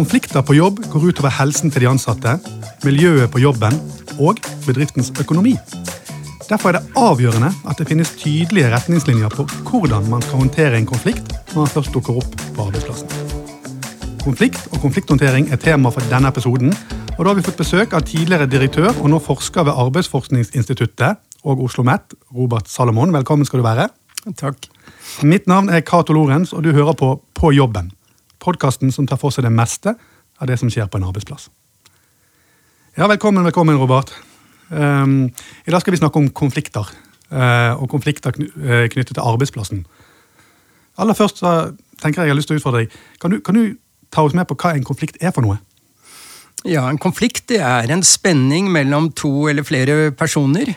Konflikter på jobb går utover helsen til de ansatte, miljøet på jobben og bedriftens økonomi. Derfor er det avgjørende at det finnes tydelige retningslinjer på hvordan man skal håndtere en konflikt når den først dukker opp på arbeidsplassen. Konflikt og konflikthåndtering er tema for denne episoden. og Da har vi fått besøk av tidligere direktør og nå forsker ved Arbeidsforskningsinstituttet og Oslo OsloMet, Robert Salomon. Velkommen skal du være. Takk. Mitt navn er Cato Lorentz, og du hører på På jobben podkasten som tar for seg det meste av det som skjer på en arbeidsplass. Ja, Velkommen, velkommen, Robert. Um, I dag skal vi snakke om konflikter. Uh, og konflikter kny uh, knyttet til arbeidsplassen. Aller først så tenker jeg jeg har lyst til å utfordre deg. Kan du, kan du ta oss med på hva en konflikt er for noe? Ja, En konflikt det er en spenning mellom to eller flere personer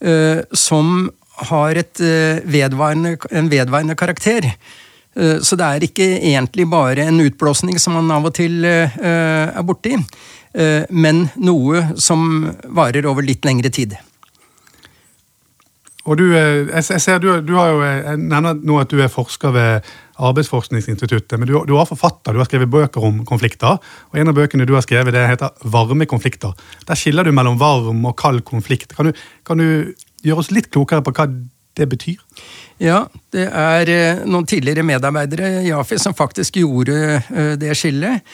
uh, som har et, vedvarende, en vedvarende karakter. Eh, så det er ikke egentlig bare en utblåsning som man av og til eh, er borti, eh, men noe som varer over litt lengre tid. Og du, jeg ser du, du har jo, jeg nevner nå at du er forsker ved Arbeidsforskningsinstituttet, men du, du har forfatter, du har skrevet bøker om konflikter. og En av bøkene du har skrevet, det heter 'Varme konflikter'. Der skiller du mellom varm og kald konflikt. Kan du, kan du gjøre oss litt klokere på hva det betyr? Ja, det er eh, noen tidligere medarbeidere i AFI som faktisk gjorde eh, det skillet.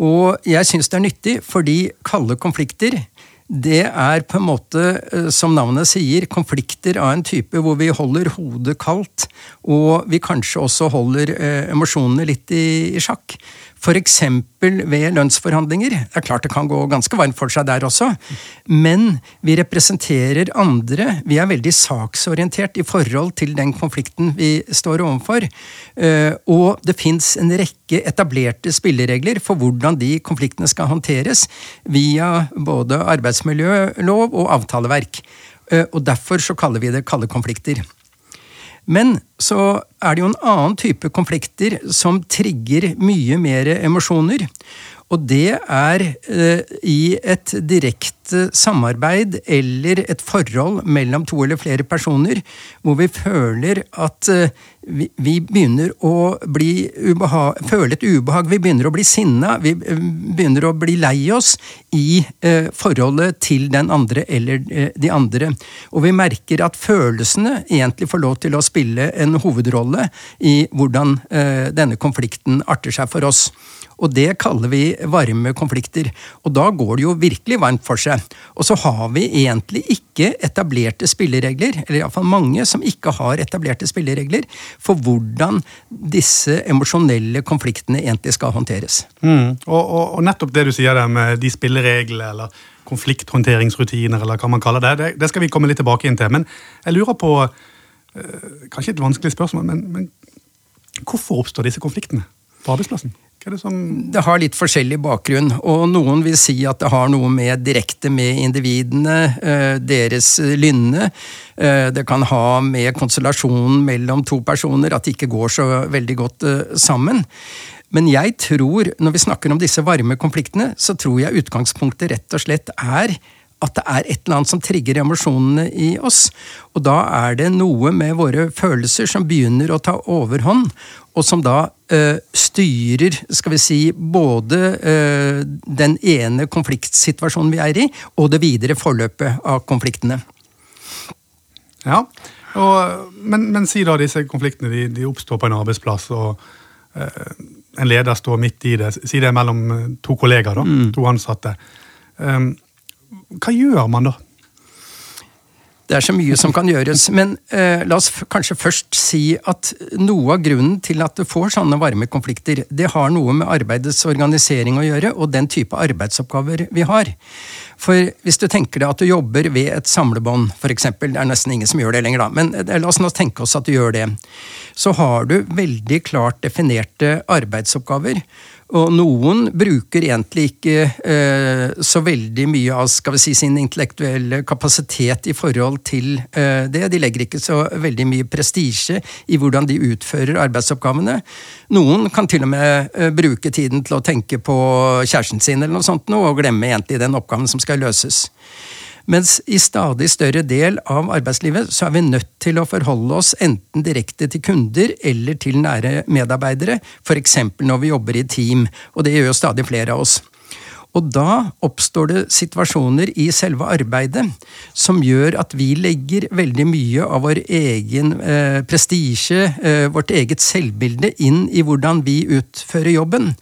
Og jeg syns det er nyttig, fordi kalde konflikter det er på en måte, eh, som navnet sier, konflikter av en type hvor vi holder hodet kaldt, og vi kanskje også holder emosjonene litt i, i sjakk. F.eks. ved lønnsforhandlinger. Det er klart det kan gå ganske varmt for seg der også, men vi representerer andre. Vi er veldig saksorientert i forhold til den konflikten vi står overfor. Eh, og det fins en rekke etablerte spilleregler for hvordan de konfliktene skal håndteres, via både arbeidsmiljølov og avtaleverk. Eh, og derfor så kaller vi det kalde konflikter. Men så er det jo en annen type konflikter som trigger mye mer emosjoner. Og det er eh, i et direkte samarbeid eller et forhold mellom to eller flere personer hvor vi føler at eh, vi, begynner å bli ubehag, føle et ubehag, vi begynner å bli sinna, vi eh, begynner å bli lei oss i eh, forholdet til den andre eller eh, de andre. Og vi merker at følelsene egentlig får lov til å spille en hovedrolle i hvordan eh, denne konflikten arter seg for oss. Og det kaller vi varme konflikter. Og da går det jo virkelig varmt for seg. Og så har vi egentlig ikke etablerte spilleregler, eller iallfall mange som ikke har etablerte spilleregler, for hvordan disse emosjonelle konfliktene egentlig skal håndteres. Mm. Og, og, og, nettopp det du sier der med de spillereglene, eller konflikthåndteringsrutiner, eller hva man kaller det, det, det skal vi komme litt tilbake inn til. Men jeg lurer på, øh, kanskje et vanskelig spørsmål, men, men hvorfor oppstår disse konfliktene på arbeidsplassen? Det, som... det, har litt forskjellig bakgrunn, og noen vil si at det har noe med direkte med individene, eh, deres lynne. Eh, det kan ha med konstellasjonen mellom to personer, at de ikke går så veldig godt eh, sammen. Men jeg tror, når vi snakker om disse varme konfliktene, så tror jeg utgangspunktet rett og slett er at det er et eller annet som trigger emosjonene i oss. Og da er det noe med våre følelser som begynner å ta overhånd, og som da øh, styrer, skal vi si, både øh, den ene konfliktsituasjonen vi er i, og det videre forløpet av konfliktene. Ja, og, men, men, si da disse konfliktene de, de oppstår på en arbeidsplass, og øh, en leder står midt i det. Si det er mellom to kollegaer, da, mm. to ansatte. Um, hva gjør man da? Det er så mye som kan gjøres. Men eh, la oss kanskje først si at noe av grunnen til at du får sånne varme konflikter, det har noe med arbeidets organisering å gjøre, og den type arbeidsoppgaver vi har. For hvis du tenker deg at du jobber ved et samlebånd, f.eks., det er nesten ingen som gjør det lenger, da, men eh, la oss nå tenke oss at du gjør det, så har du veldig klart definerte arbeidsoppgaver. Og noen bruker egentlig ikke eh, så veldig mye av skal vi si, sin intellektuelle kapasitet i forhold til eh, det. De legger ikke så veldig mye prestisje i hvordan de utfører arbeidsoppgavene. Noen kan til og med eh, bruke tiden til å tenke på kjæresten sin eller noe sånt og glemme egentlig den oppgaven som skal løses. Mens i stadig større del av arbeidslivet så er vi nødt til å forholde oss enten direkte til kunder eller til nære medarbeidere, f.eks. når vi jobber i team, og det gjør jo stadig flere av oss. Og da oppstår det situasjoner i selve arbeidet som gjør at vi legger veldig mye av vår egen eh, prestisje, eh, vårt eget selvbilde, inn i hvordan vi utfører jobben.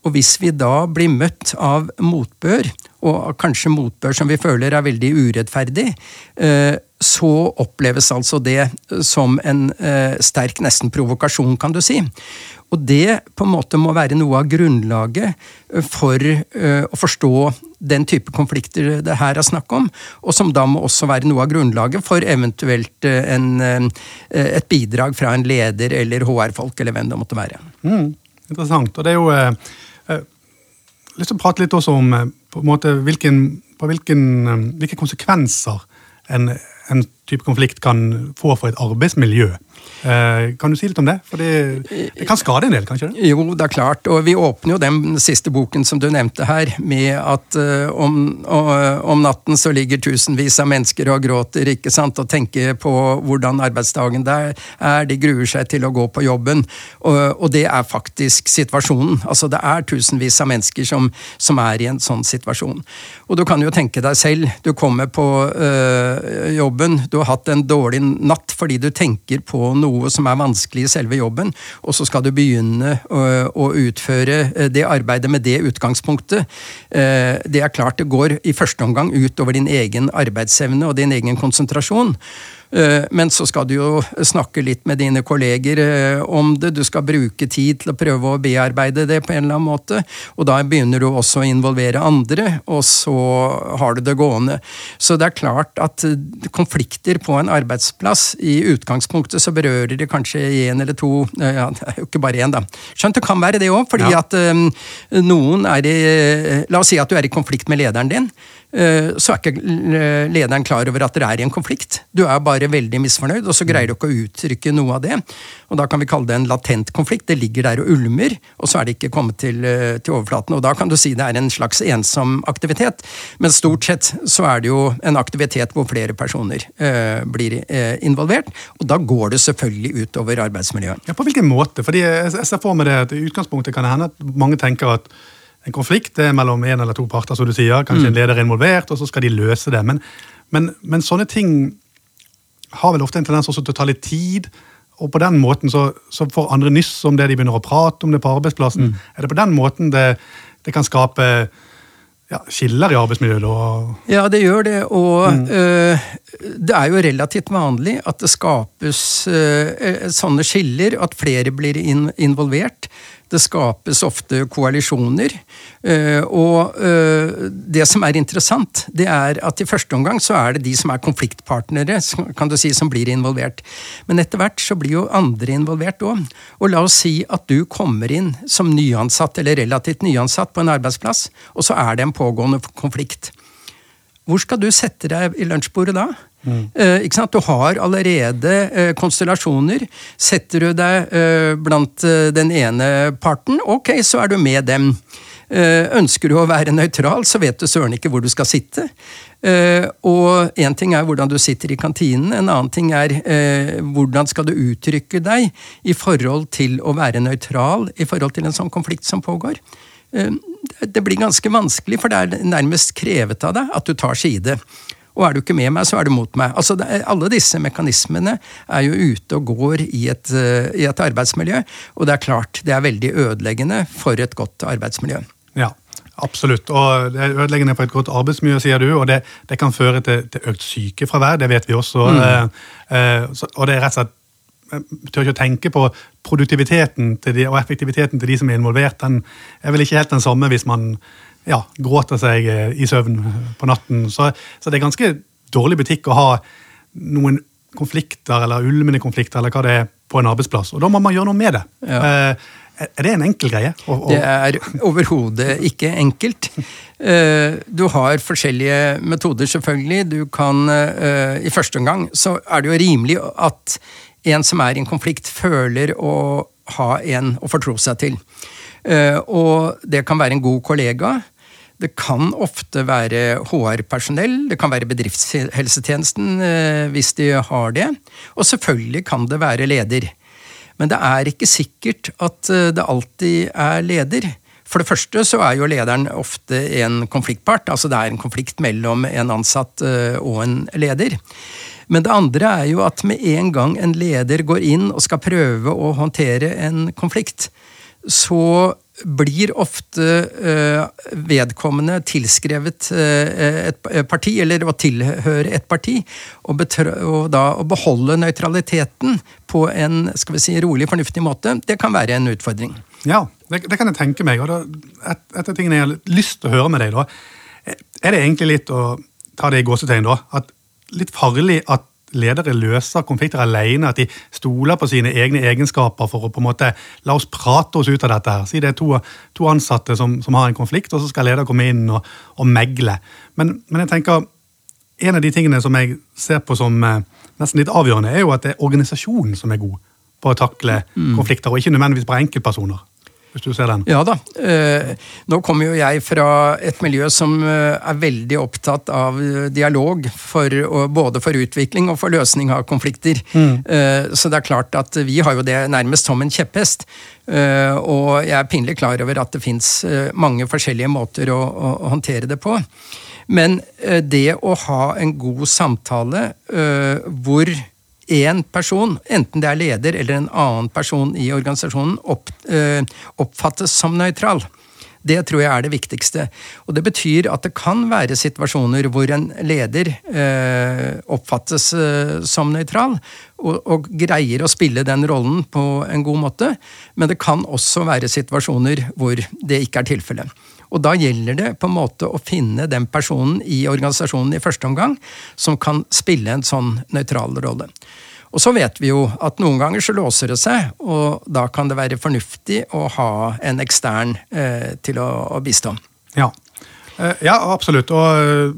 Og hvis vi da blir møtt av motbør, og kanskje motbør som vi føler er veldig urettferdig, eh, så oppleves altså det som en eh, sterk nesten provokasjon, kan du si. Og det på en måte må være noe av grunnlaget eh, for å forstå den type konflikter det her er snakk om, og som da må også være noe av grunnlaget for eventuelt en, et bidrag fra en leder eller HR-folk, eller hvem det måtte være. Mm, interessant. Og det er jo uh, lyst til å prate litt også om på en måte hvilken, på hvilken, hvilke konsekvenser en, en type konflikt kan få for et arbeidsmiljø. Eh, kan du si litt om det? For det, kan skade en del, kanskje? det? Jo, det er klart. Og vi åpner jo den siste boken som du nevnte her, med at uh, om, uh, om, natten så ligger tusenvis av mennesker og gråter ikke sant, og tenker på hvordan arbeidsdagen der er. De gruer seg til å gå på jobben. Og, og det er faktisk situasjonen. Altså det er tusenvis av mennesker som, som, er i en sånn situasjon. Og du kan jo tenke deg selv, du kommer på øh, jobben, du har hatt en dårlig natt fordi du tenker på noe noe som er vanskelig i selve jobben, og så skal du begynne å, å utføre eh, det arbeidet med det utgangspunktet. Eh, det er klart det går i første omgang utover din egen arbeidsevne og din egen konsentrasjon. Men så skal du jo snakke litt med dine kolleger om det. Du skal bruke tid til å prøve å bearbeide det på en eller annen måte. Og da begynner du også å involvere andre, og så har du det gående. Så det er klart at konflikter på en arbeidsplass, i utgangspunktet så berører det kanskje én eller to Ja, det er jo ikke bare én, da. Skjønt det kan være det òg, fordi ja. at um, noen er i La oss si at du er i konflikt med lederen din. Eh, så er ikke lederen klar over at dere er i en konflikt. Du er bare veldig misfornøyd, og så greier du ikke å uttrykke noe av det. Og Da kan vi kalle det en latent konflikt. Det ligger der og ulmer, og så er det ikke kommet til, eh, til overflaten. Og Da kan du si det er en slags ensom aktivitet, men stort sett så er det jo en aktivitet hvor flere personer eh, blir eh, involvert. Og da går det selvfølgelig utover arbeidsmiljøet. Ja, På hvilken måte? Fordi jeg ser for meg det at I utgangspunktet kan det hende at mange tenker at en konflikt det er mellom en eller to parter, som du sier. Kanskje mm. en leder er involvert, og så skal de løse det. Men, men, men, sånne ting har vel ofte en tendens også til å ta litt tid. Og på den måten så, så får andre nyss om det de begynner å prate om det på arbeidsplassen. Mm. Er det på den måten det, det kan skape ja, skiller i arbeidsmiljøet? Og... Ja, det gjør det. Og mm. øh, det er jo relativt vanlig at det skapes øh, sånne skiller, at flere blir in involvert. Det skapes ofte koalisjoner. Eh, og eh, det som er interessant, det er at i første omgang så er det de som er konfliktpartnere, kan du si, som blir involvert. Men etter hvert så blir jo andre involvert òg. Og la oss si at du kommer inn som nyansatt, eller relativt nyansatt, på en arbeidsplass, og så er det en pågående konflikt. Hvor skal du sette deg i lunsjbordet da? Mm. ikke sant? Du har allerede uh, konstellasjoner. Setter du deg uh, blant den ene parten, ok, så er du med dem. ønsker du å være nøytral, så vet du søren ikke hvor du skal sitte. og én ting er hvordan du sitter i kantinen, en annen ting er hvordan skal du uttrykke deg i forhold til å være nøytral i forhold til en sånn konflikt som pågår. det blir ganske vanskelig, for det er nærmest krevet av deg at du tar side. Og er du ikke med meg, så er du mot meg. Altså, alle disse mekanismene er jo ute og går i et, uh, i et, arbeidsmiljø, og det er klart det er veldig ødeleggende for et godt arbeidsmiljø. Ja, absolutt. Og det er ødeleggende for et godt arbeidsmiljø, sier du, og det, det kan føre til, til, økt sykefravær, det vet vi også. Mm. Uh, uh, så, og det er rett og slett jeg tør ikke å tenke på produktiviteten de, og effektiviteten til de som er involvert. Den er vel ikke helt den samme hvis man ja, gråter seg eh, i søvn på natten. Så, så, det er ganske dårlig butikk å ha noen konflikter eller ulmende konflikter eller hva det er på en arbeidsplass. Og da må man gjøre noe med det. Ja. Eh, Er det en enkel greie? Det er overhodet ikke enkelt. Eh, du har forskjellige metoder, selvfølgelig. Du kan I første omgang så er det jo rimelig at en som er i en konflikt, føler å ha en å fortro seg til. Eh, og det kan være en god kollega. Det kan ofte være HR-personell, det kan være bedriftshelsetjenesten hvis de har det. Og selvfølgelig kan det være leder. Men det er ikke sikkert at eh, det alltid er leder. For det første så er jo lederen ofte en konfliktpart. Altså det er en konflikt mellom en ansatt eh, og en leder. Men det andre er jo at med en gang en leder går inn og skal prøve å håndtere en konflikt, så blir ofte uh, vedkommende tilskrevet uh, et parti, eller å tilhøre et parti, og, da å beholde nøytraliteten på en skal vi si, rolig, fornuftig måte, det kan være en utfordring. Ja, det, det kan jeg tenke meg. og et, et av tingene jeg har lyst til å høre med deg, da, er det egentlig litt å ta det i gåsetegn, da, at litt farlig at ledere løser konflikter alene, at de stoler på sine egne egenskaper for å på en måte la oss prate oss ut av dette. her. Si det er to, to ansatte som, som, har en konflikt, og så skal leder komme inn og, og megle. Men, men, jeg tenker, en av de tingene som jeg ser på som eh, nesten litt avgjørende, er jo at det er organisasjonen som er god på å takle mm. konflikter, og ikke nødvendigvis bare enkeltpersoner hvis du ser den? Ja da. Eh, nå kommer jo jeg fra et miljø som eh, er veldig opptatt av eh, dialog, for, både for utvikling og for løsning av konflikter. Mm. Så det er klart at vi har jo det nærmest som en kjepphest. Og jeg er pinlig klar over at det fins mange forskjellige måter å, å, håndtere det på. Men det å ha en god samtale hvor én person, enten det er leder eller en annen person i organisasjonen, opp, øh, oppfattes som nøytral. Det tror jeg er det viktigste. Og det betyr at det kan være situasjoner hvor en leder øh, oppfattes øh, som nøytral, og, og, greier å spille den rollen på en god måte. Men det kan også være situasjoner hvor det ikke er tilfellet. Og da gjelder det på en måte å finne den personen i organisasjonen i første omgang som kan spille en sånn nøytral rolle. Og så vet vi jo at noen ganger så låser det seg, og da kan det være fornuftig å ha en ekstern eh, til å, å, bistå. Ja. Eh, ja, absolutt. Og eh,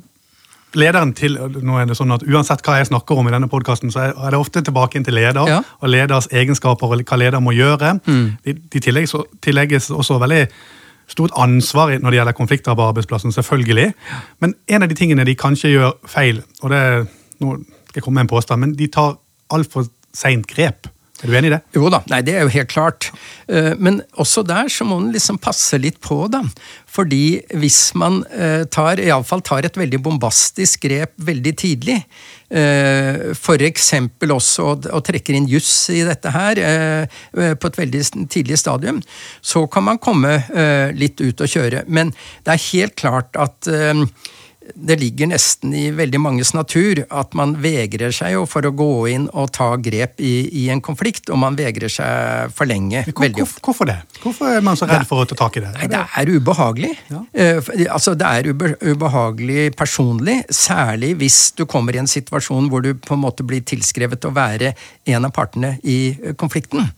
lederen til nå er det sånn at Uansett hva jeg snakker om i denne podkasten, så er det ofte tilbake inn til leder ja. og leders egenskaper og hva leder må gjøre. Mm. De, de tillegges, tillegges også veldig stort ansvar når det gjelder konflikter på arbeidsplassen, selvfølgelig. Men en av de tingene de kanskje gjør feil, og det nå skal jeg komme med en påstand, men de tar altfor seint grep. Er du enig i det? Jo da, nei, det er jo helt klart. Eh, men også der så må man liksom passe litt på, da. Fordi hvis man eh, tar, iallfall tar et veldig bombastisk grep veldig tidlig, eh, f.eks. også og trekker inn juss i dette her på et veldig tidlig stadium, så kan man komme litt ut og kjøre. Men det er helt klart at det ligger nesten i veldig manges natur at man vegrer seg jo for å gå inn og ta grep i, i en konflikt, og man vegrer seg for lenge. Hvor, veldig ofte. Hvorfor det? Hvorfor er man så redd for å ta tak i det? Nei, det... er ubehagelig. Ja. Uh, altså, det er ube, ubehagelig personlig, særlig hvis du kommer i en situasjon hvor du på en måte blir tilskrevet å være en av partene i eh, konflikten.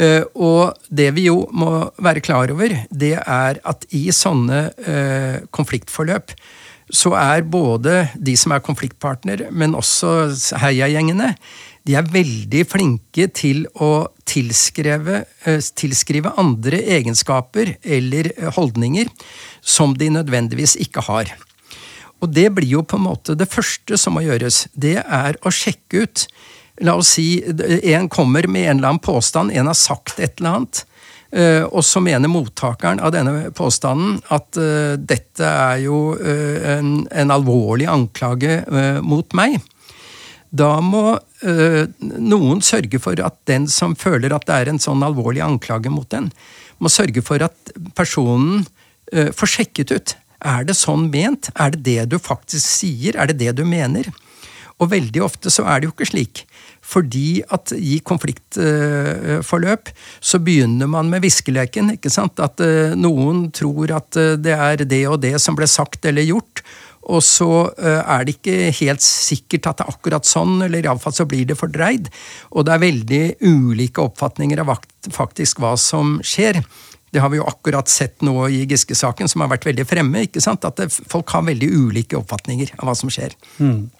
Uh, og det vi jo må være klar over, det er at i sånne uh, konfliktforløp så er både de som er konfliktpartner, men også heiagjengene, de er veldig flinke til å tilskrive, eh, tilskrive andre egenskaper eller holdninger som de nødvendigvis ikke har. Og det blir jo på en måte det første som må gjøres. Det er å sjekke ut La oss si en kommer med en eller annen påstand, en har sagt et eller annet. Uh, og så mener mottakeren av denne påstanden at uh, dette er jo uh, en, en, alvorlig anklage mot meg. Da må noen sørge for at den som føler at det er en sånn alvorlig anklage mot den, må sørge for at personen får sjekket ut. Er det sånn ment? Er det det du faktisk sier? Er det det du mener? Og veldig ofte så er det jo ikke slik. Fordi at i konfliktforløp så begynner man med viskeleken. ikke sant? At eh, noen tror at eh, det er det og det som ble sagt eller gjort. og så er det ikke helt sikkert at det er akkurat sånn, eller iallfall så blir det fordreid. Og det er veldig ulike oppfatninger av faktisk hva som skjer. Det har vi jo akkurat sett nå i Giske-saken, som har vært veldig fremme. ikke sant? At folk har veldig ulike oppfatninger av hva som skjer. Mm.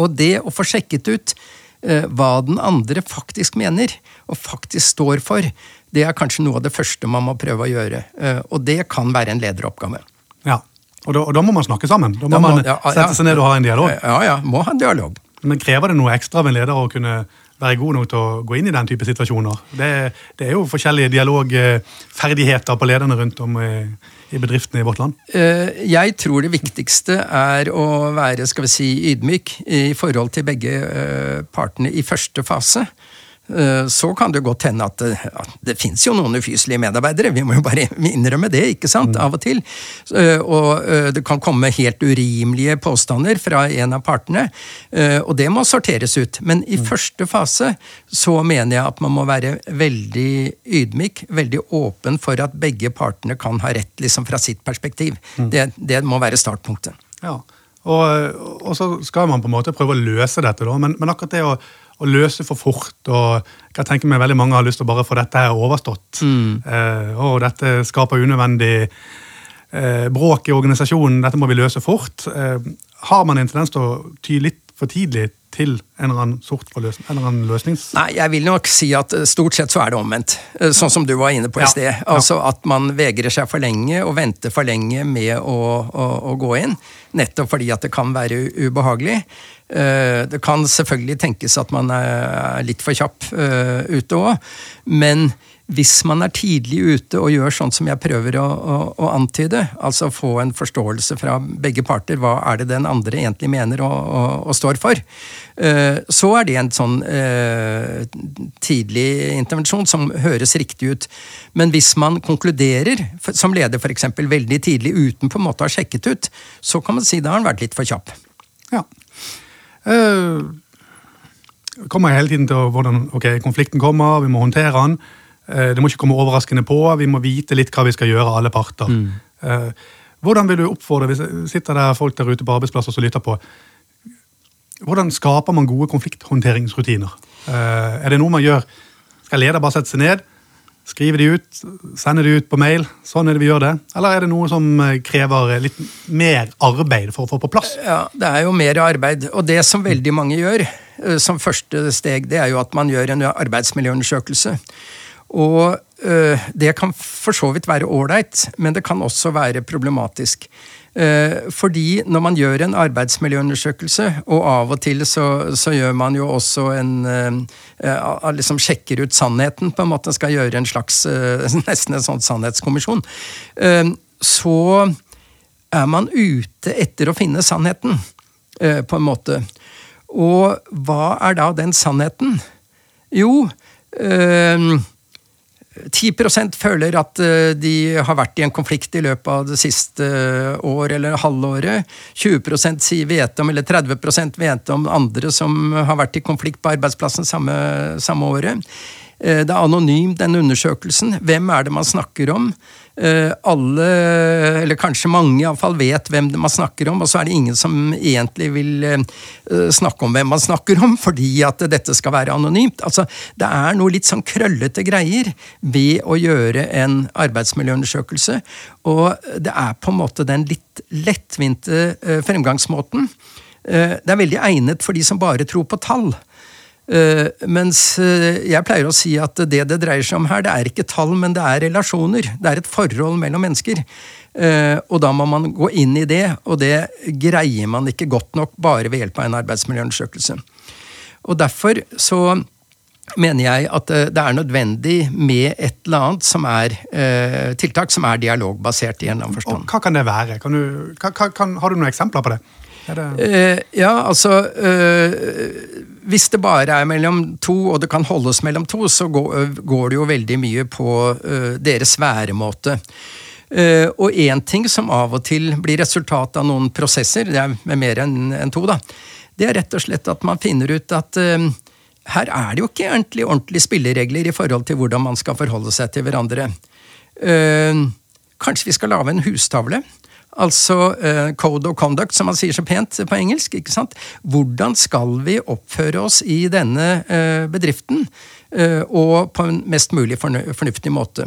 Og det å få sjekket ut eh, hva den andre faktisk mener, og faktisk står for, det er kanskje noe av det første man må prøve å gjøre. Eh, og det kan være en lederoppgave. Ja, og da, og da må man snakke sammen? Da må, da må man ja, sette seg ned og ha en dialog? Ja, ja, må ha en dialog. Men krever det noe ekstra av en leder å kunne være god nok til å gå inn i den type situasjoner. Det, det er jo forskjellige dialogferdigheter på lederne rundt om i, i bedriftene i vårt land. Eh, jeg tror det viktigste er å være skal vi si, ydmyk i forhold til begge eh, partene i første fase. Eh, så kan det godt hende at det, at det fins jo noen ufyselige medarbeidere, vi må jo bare innrømme det, ikke sant, mm. av og til. Eh, og eh, det kan komme helt urimelige påstander fra en av partene, og det må sorteres ut. Men i mm. første fase så mener jeg at man må være veldig ydmyk, veldig åpen for at begge partene kan ha rett liksom fra sitt perspektiv. Mm. Det, det må være startpunktet. Ja, og, og, så skal man på en måte prøve å løse dette, da, men, men akkurat det å å løse for fort. og jeg tenker meg Veldig mange har lyst til å bare få dette her overstått. Mm. Eh, og dette skaper unødvendig eh, bråk i organisasjonen, dette må vi løse fort. Eh, har man en tendens til å ty litt for tidlig til en eller annen sort for løsning? En eller annen løsning? Nei, jeg vil nok si at eh, stort sett så er det omvendt. Eh, sånn som du var inne på i sted. Altså At man vegrer seg for lenge og venter for lenge med å, å, å gå inn. Nettopp fordi at det kan være ubehagelig. Eh, det kan selvfølgelig tenkes at man er litt for kjapp ute òg, men hvis man er tidlig ute og gjør sånn som jeg prøver å, å, å, antyde, altså få en forståelse fra begge parter, hva er det den andre egentlig mener og, og, og står for, uh, så er det en sånn uh, tidlig intervensjon som høres riktig ut. Men hvis man konkluderer, som leder f.eks. veldig tidlig uten på en måte å ha sjekket ut, så kan man si da har han vært litt for kjapp. Ja. Uh, kommer hele tiden til hvordan okay, konflikten kommer, vi må håndtere den. Eh, det må ikke komme overraskende på. Vi må vite litt hva vi skal gjøre, alle parter. Mm. Eh, hvordan vil du oppfordre, hvis det sitter der folk der ute på arbeidsplasser som lytter på, hvordan skaper man gode konflikthåndteringsrutiner? Eh, er det noe man gjør? Skal leder bare sette seg ned, skrive de ut, sende de ut på mail? Sånn er det vi gjør det. Eller er det noe som krever litt mer arbeid for å få på plass? Ja, Det er jo mer arbeid. Og det som veldig mange gjør som første steg, det er jo at man gjør en arbeidsmiljøundersøkelse. Og øh, det kan for så vidt være ålreit, men det kan også være problematisk. Eh, fordi når man gjør en arbeidsmiljøundersøkelse, og av og til så, så gjør man jo også en eh, liksom Sjekker ut sannheten, på en måte skal gjøre en slags Nesten en sånn sannhetskommisjon. Så er man ute etter å finne sannheten, på en måte. Og hva er da den sannheten? Jo øh, 10% føler at eh, de har vært i en konflikt i løpet av det siste eh, år eller halvåret. 20% sier vet om, eller 30% vet om andre som har vært i konflikt på arbeidsplassen samme, samme året. Eh, det er anonym, den undersøkelsen. Hvem er det man snakker om? Eh, alle, eller kanskje mange iallfall, vet hvem man snakker om, og så er det ingen som egentlig vil eh, snakke om hvem man snakker om, fordi at dette skal være anonymt. Altså, det er noe litt sånn krøllete greier ved å gjøre en arbeidsmiljøundersøkelse, og det er på en måte den litt lettvinte fremgangsmåten. Det er veldig egnet for de som bare tror på tall. Uh, mens uh, jeg pleier å si at det det dreier seg om her, det er ikke tall, men det er relasjoner. Det er et forhold mellom mennesker. Uh, og da må man gå inn i det, og det greier man ikke godt nok bare ved hjelp av en arbeidsmiljøundersøkelse. Og derfor så mener jeg at det er nødvendig med et eller annet som er tiltak som er dialogbasert i en annen forstand. Og hva kan det være? Kan du, hva, kan, har du noen eksempler på det? Det... ja, altså hvis det bare er mellom to, og det kan holdes mellom to, så går, går det jo veldig mye på uh, deres væremåte. Uh, og én ting som av og til blir resultat av noen prosesser, det er med mer enn en to, da, det er rett og slett at man finner ut at uh, her er det jo ikke ordentlig, ordentlige spilleregler i forhold til hvordan man skal forholde seg til hverandre. Kanskje vi skal lage en hustavle? Altså uh, code of conduct, som man sier så pent på engelsk. ikke sant? Hvordan skal vi oppføre oss i denne uh, bedriften? Uh, og på en mest mulig fornuftig måte.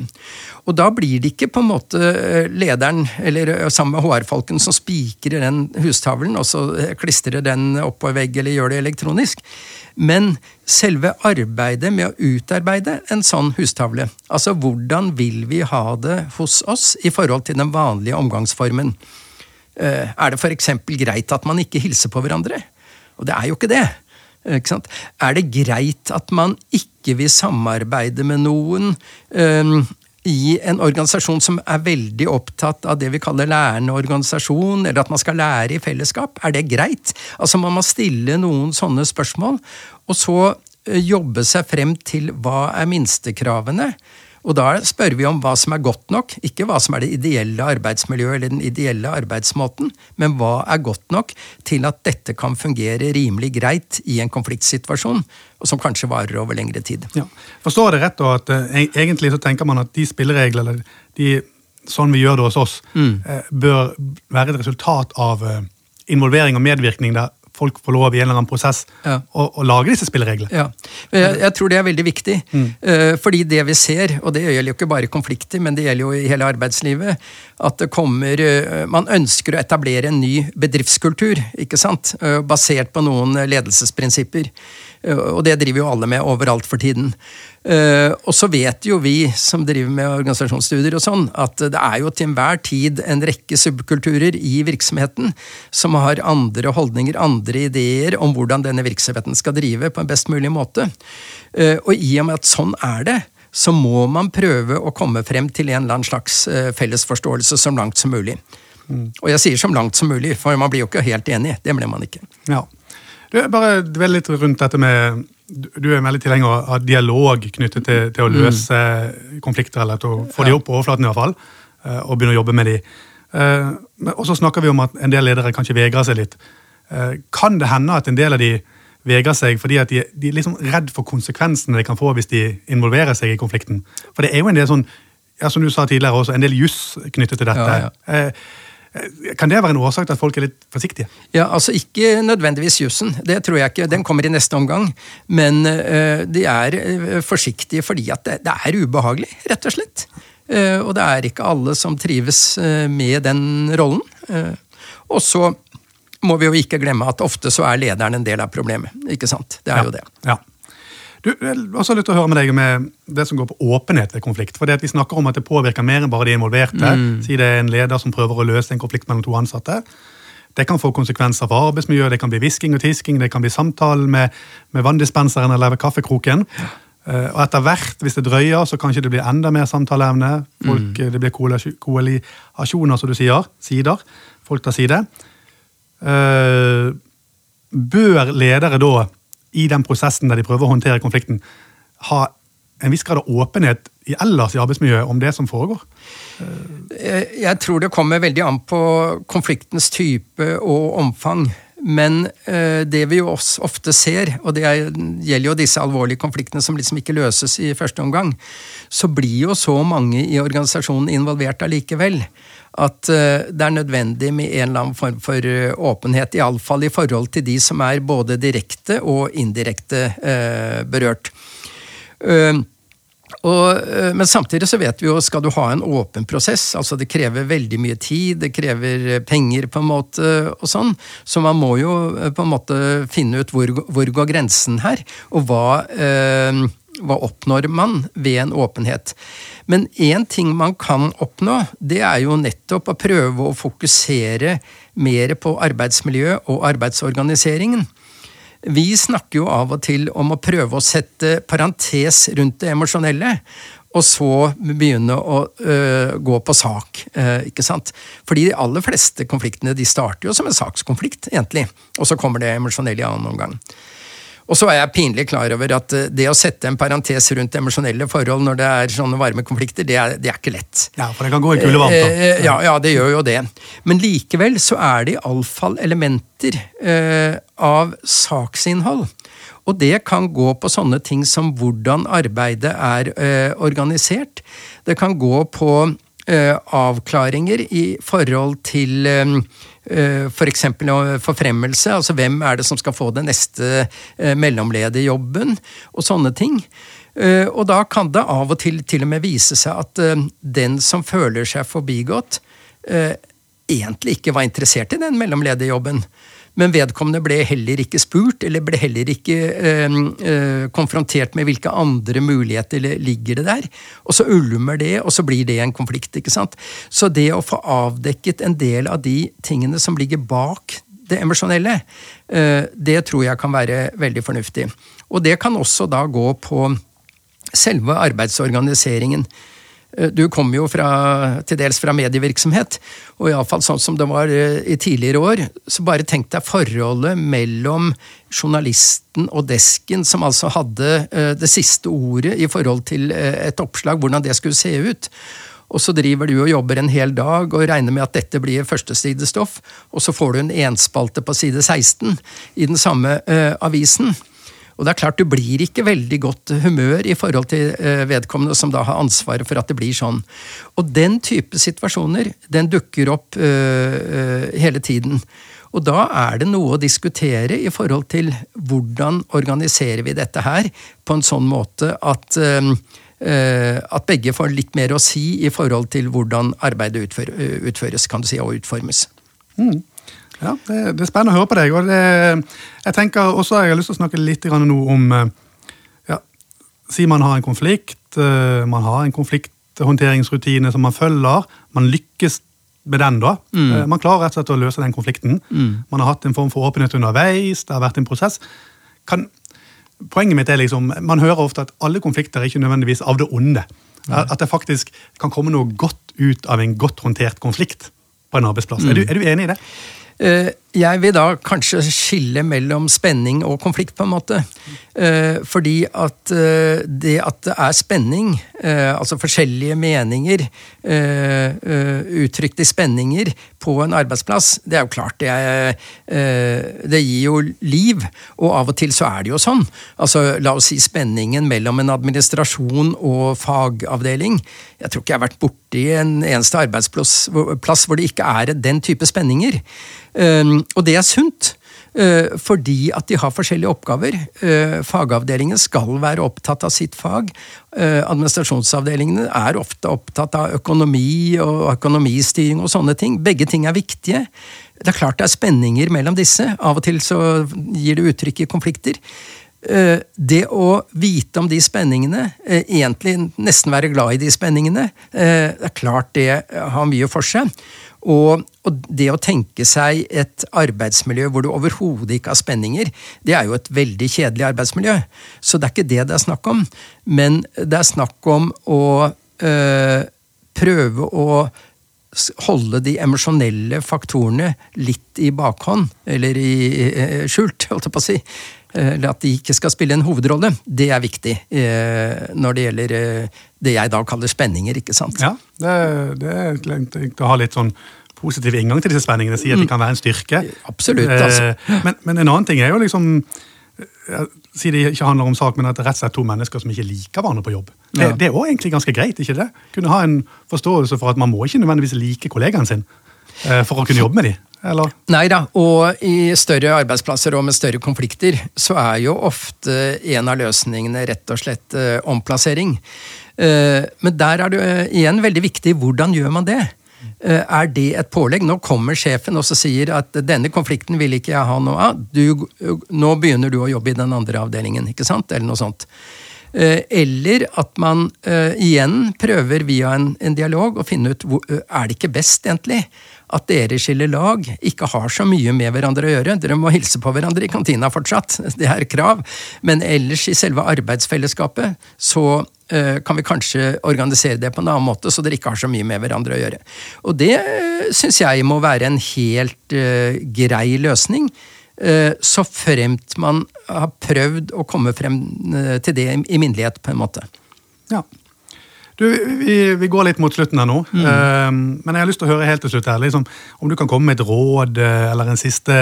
Og da blir det ikke på en måte lederen eller sammen med HR-folken som spikrer den hustavlen og så klistrer den opp på vegg eller gjør det elektronisk. Men selve arbeidet med å utarbeide en sånn hustavle, altså hvordan vil vi ha det hos oss i forhold til den vanlige omgangsformen? Eh, er det f.eks. greit at man ikke hilser på hverandre? Og det er jo ikke det. Ikke er det greit at man ikke vil samarbeide med noen i en organisasjon som er veldig opptatt av det vi kaller lærende organisasjon, eller at man skal lære i fellesskap, er det greit? Altså Man må stille noen sånne spørsmål, og så eh, jobbe seg frem til hva er minstekravene. Og da spør vi om hva som er godt nok, ikke hva som er det ideelle arbeidsmiljøet eller den ideelle arbeidsmåten, men hva er godt nok til at dette kan fungere rimelig greit i en konfliktsituasjon, og som kanskje varer over lengre tid. Ja. Forstår jeg det rett, da, at uh, egentlig så tenker man at de spilleregler, eller de, sånn vi gjør det hos oss, mm. uh, bør være et resultat av uh, involvering og medvirkning der folk får lov i en eller annen prosess ja. å, å, lage disse spillereglene. Ja. Jeg, jeg, tror det er veldig viktig. Mm. Uh, fordi det vi ser, og det gjelder jo ikke bare konflikter, men det gjelder jo i hele arbeidslivet, at det kommer uh, Man ønsker å etablere en ny bedriftskultur, ikke sant? Uh, basert på noen ledelsesprinsipper. Og det driver jo alle med overalt for tiden. Uh, og så vet jo vi som driver med organisasjonsstudier og sånn, at det er jo til enhver tid en rekke subkulturer i virksomheten som har andre holdninger, andre ideer om hvordan denne virksomheten skal drive på en best mulig måte. Uh, og i og med at sånn er det, så må man prøve å komme frem til en eller annen slags fellesforståelse så langt som mulig. Mm. Og jeg sier som langt som mulig, for man blir jo ikke helt enig. Det blir man ikke. Ja. Du, bare dvel litt rundt dette med du er veldig tilhenger av dialog knyttet til, til å mm. løse mm. konflikter, eller til å få ja. de opp på overflaten i hvert fall, eh, og begynne å jobbe med de. Eh, og så snakker vi om at en del ledere kanskje vegrer seg litt. Eh, kan det hende at en del av de vegrer seg fordi at de, de er liksom redd for konsekvensene de kan få hvis de involverer seg i konflikten? For det er jo en del sånn, ja, som du sa tidligere også, en del juss knyttet til dette. Ja, ja. Kan det være en årsak til at folk er litt forsiktige? Ja, altså Ikke nødvendigvis jussen, det tror jeg ikke. Den kommer i neste omgang. Men uh, de er uh, forsiktige fordi at det, er ubehagelig, rett og slett. Og det er ikke alle som trives med den rollen. og så må vi jo ikke glemme at ofte så er lederen en del av problemet. Ikke sant? Det er jo det. Ja. Du, også lyst til å høre med deg med det som går på åpenhet ved konflikt. for det at Vi snakker om at det påvirker mer enn bare de involverte. Mm. Si det er en leder som prøver å løse en konflikt mellom to ansatte. Det kan få konsekvenser for arbeidsmiljøet, det kan bli hvisking og tisking, det kan bli samtale med, med vanndispenseren eller ved kaffekroken. Ja. Uh, og etter hvert, hvis det drøyer, så kanskje det blir enda mer samtaleevne. Folk, mm. Det blir koalisjoner, som du sier. Sider. Folk tar side. Uh, bør ledere da i den prosessen der de prøver å håndtere konflikten, ha en viss grad av åpenhet i ellers i arbeidsmiljøet om det som foregår? Eh, jeg tror det kommer veldig an på konfliktens type og omfang. Men uh, det vi jo ofte ser, og det gjelder jo disse alvorlige konfliktene som liksom ikke løses i første omgang, så blir jo så mange i organisasjonen involvert allikevel at uh, det er nødvendig med en eller annen form for uh, åpenhet, iallfall i forhold til de som er både direkte og indirekte berørt. Og, eh, men samtidig så vet vi jo, skal du ha en åpen prosess, altså det krever veldig mye tid, det krever eh, penger på en måte og sånn, så man må jo eh, på en måte finne ut hvor, hvor går grensen her, og hva, eh, hva oppnår man ved en åpenhet. Men én ting man kan oppnå, det er jo nettopp å prøve å fokusere mer på arbeidsmiljø og arbeidsorganiseringen. Vi snakker jo av og til om å prøve å sette parentes rundt det emosjonelle, og så begynne å øh, gå på sak. Øh, ikke sant? Fordi de aller fleste konfliktene de starter jo som en sakskonflikt, egentlig. Og så kommer det emosjonelle i annen omgang. Og så er jeg pinlig klar over at eh, det å sette en parentes rundt emosjonelle forhold når det er sånne varme konflikter, det er, det er ikke lett. Ja, for det kan gå i kule vann. Eh, ja, ja, det gjør jo det. Men likevel så er det iallfall elementer eh, av saksinnhold. Og det kan gå på sånne ting som hvordan arbeidet er eh, organisert. Det kan gå på avklaringer i forhold til F.eks. For forfremmelse, altså hvem er det som skal få den neste mellomlederjobben, og sånne ting. Og da kan det av og til til og med vise seg at den som føler seg forbigått, egentlig ikke var interessert i den mellomlederjobben. Men vedkommende ble heller ikke spurt, eller ble heller ikke øh, øh, konfrontert med hvilke andre muligheter ligger det der. Og så ulmer det, og så blir det en konflikt. ikke sant? Så det å få avdekket en del av de tingene som ligger bak det emosjonelle, øh, det tror jeg kan være veldig fornuftig. Og det kan også da gå på selve arbeidsorganiseringen. Eh, du kom jo fra, til dels fra medievirksomhet, og iallfall sånn som det var eh, i tidligere år. Så bare tenk deg forholdet mellom journalisten og desken, som altså hadde eh, det siste ordet i forhold til et oppslag, hvordan det skulle se ut. Og så driver du og jobber en hel dag og regner med at dette blir førstesidestoff, og så får du en enspalte på side 16 i den samme avisen. Og det er klart, du blir ikke veldig godt humør i forhold til eh, vedkommende som da har ansvaret for at det blir sånn. Og den type situasjoner, den dukker opp øh, hele tiden. Og da er det noe å diskutere i forhold til hvordan organiserer vi dette her på en sånn måte at øh, at begge får litt mer å si i forhold til hvordan arbeidet utføres kan du si, og utformes. Mm. Ja, det, det, er spennende å høre på deg. og det, Jeg tenker også jeg har lyst til å snakke litt nå om eh, ja, Si man har en konflikt, eh, man har en konflikthåndteringsrutine som man følger. Man lykkes med den, da. Mm. Eh, man klarer rett og slett å løse den konflikten. Mm. Man har hatt en form for åpenhet underveis, det har vært en prosess. Kan, poenget mitt er liksom, Man hører ofte at alle konflikter er ikke nødvendigvis av det onde. At det faktisk kan komme noe godt ut av en godt håndtert konflikt på en arbeidsplass. Mm. Er, du, er, du, enig i det? Eh, jeg vil da kanskje skille mellom spenning og konflikt, på en måte. Eh, fordi at eh, det at det er spenning, altså forskjellige meninger uttrykt i spenninger på en arbeidsplass, det er jo klart det, er, det gir jo liv. Og av og til så er det jo sånn. Altså, la oss si spenningen mellom en administrasjon og fagavdeling. Jeg tror ikke jeg har vært borti en eneste arbeidsplass hvor det ikke er den type spenninger. Og det er sunt. Eh, fordi at de har forskjellige oppgaver. Eh, fagavdelingen skal være opptatt av sitt fag. Eh, administrasjonsavdelingene er ofte opptatt av økonomi og økonomistyring og sånne ting. Begge ting er viktige. Det er klart det er spenninger mellom disse. Av og til så gir det uttrykk i konflikter. Det å vite om de spenningene, egentlig nesten være glad i de spenningene, det er klart det har mye for seg. Og, det å tenke seg et arbeidsmiljø hvor du overhodet ikke har spenninger, det er jo et veldig kjedelig arbeidsmiljø. Så det er ikke det det er snakk om. Men det er snakk om å prøve å holde de emosjonelle faktorene litt i bakhånd, eller i, i skjult, holdt jeg på å si. Eh, eller at de ikke skal spille en hovedrolle. Det er viktig eh, når det gjelder eh, det jeg da kaller spenninger. ikke sant? Ja, det, det er tenkt å ha litt sånn positiv inngang til disse spenningene. Si at de mm. kan være en styrke. Absolutt, altså. Men, men en annen ting er jo liksom Si det ikke handler om sak, men at det rett og slett to mennesker som ikke liker hverandre på jobb. Det, ja. det er også egentlig ganske greit, ikke det? Kunne ha en forståelse for at man må ikke nødvendigvis like kollegaen sin for å kunne jobbe med de? Eller? Nei da, og i større arbeidsplasser og med større konflikter, så er jo ofte en av løsningene rett og slett uh, omplassering. Uh, men der er det igjen veldig viktig hvordan gjør man det? Er det et pålegg? Nå kommer sjefen og sier at denne konflikten vil ikke jeg ha noe av. Du, nå begynner du å jobbe i den andre avdelingen, ikke sant? Eller noe sånt. Eller at man igjen prøver via en, dialog å finne ut er det ikke best, egentlig, at dere skiller lag, ikke har så mye med hverandre å gjøre. Dere må hilse på hverandre i kantina fortsatt, det er krav. Men ellers i selve arbeidsfellesskapet så uh, kan vi kanskje organisere det på en annen måte, så dere ikke har så mye med hverandre å gjøre. Og det uh, eh, syns jeg må være en helt uh, grei løsning. Så fremt man har prøvd å komme frem til det i minnelighet, på en måte. Ja. Du, vi, vi, går litt mot slutten her nå, mm. uh, men jeg har lyst til å høre helt til slutt her, liksom, om du kan komme med et råd uh, eller en siste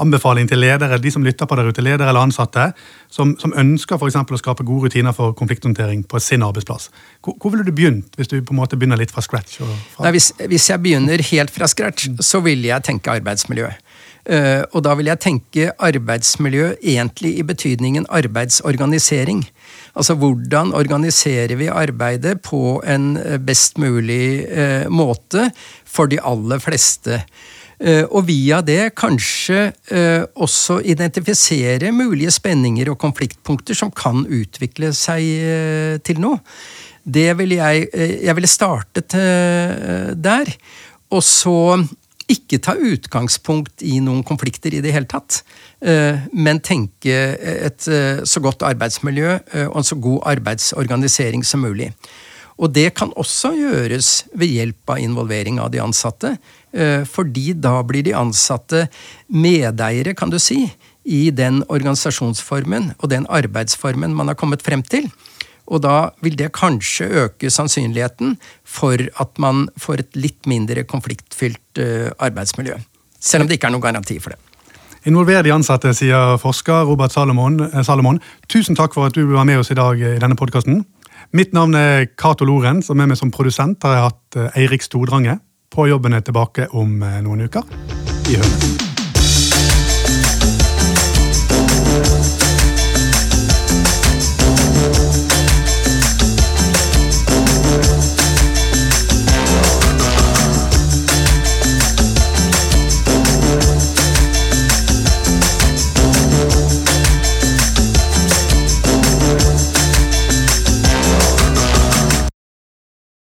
anbefaling til ledere, de som lytter på der ute, ledere eller ansatte, som, som ønsker for å skape gode rutiner for konflikthåndtering på sin arbeidsplass. Hvor, hvor, ville du begynt, hvis du på en måte begynner litt fra scratch? Fra... Nei, hvis, hvis, jeg begynner helt fra scratch, mm. så vil jeg tenke arbeidsmiljø. Uh, og da vil jeg tenke arbeidsmiljø egentlig i betydningen arbeidsorganisering. Altså hvordan organiserer vi arbeidet på en eh, best mulig eh, måte for de aller fleste. Eh, og via det kanskje eh, også identifisere mulige spenninger og konfliktpunkter som kan utvikle seg til noe. Det ville jeg Jeg ville startet der. Og så ikke ta utgangspunkt i noen konflikter i det hele tatt, eh, men tenke et eh, så godt arbeidsmiljø eh, og en så god arbeidsorganisering som mulig. Og det kan også gjøres ved hjelp av involvering av de ansatte, fordi da blir de ansatte medeiere, kan du si, i den organisasjonsformen og den arbeidsformen man har kommet frem til. Og da vil det kanskje øke sannsynligheten for at man får et litt mindre konfliktfylt uh, arbeidsmiljø. Selv om det ikke er noen garanti for det. Involver de ansatte, sier forsker Robert Salomon. Eh, Salomon. Tusen takk for at du var med oss i dag i denne podkasten. Mitt navn er Cato som er med som produsent har jeg hatt eh, Eirik Stordrange. På jobben er tilbake om noen uker. Vi høres.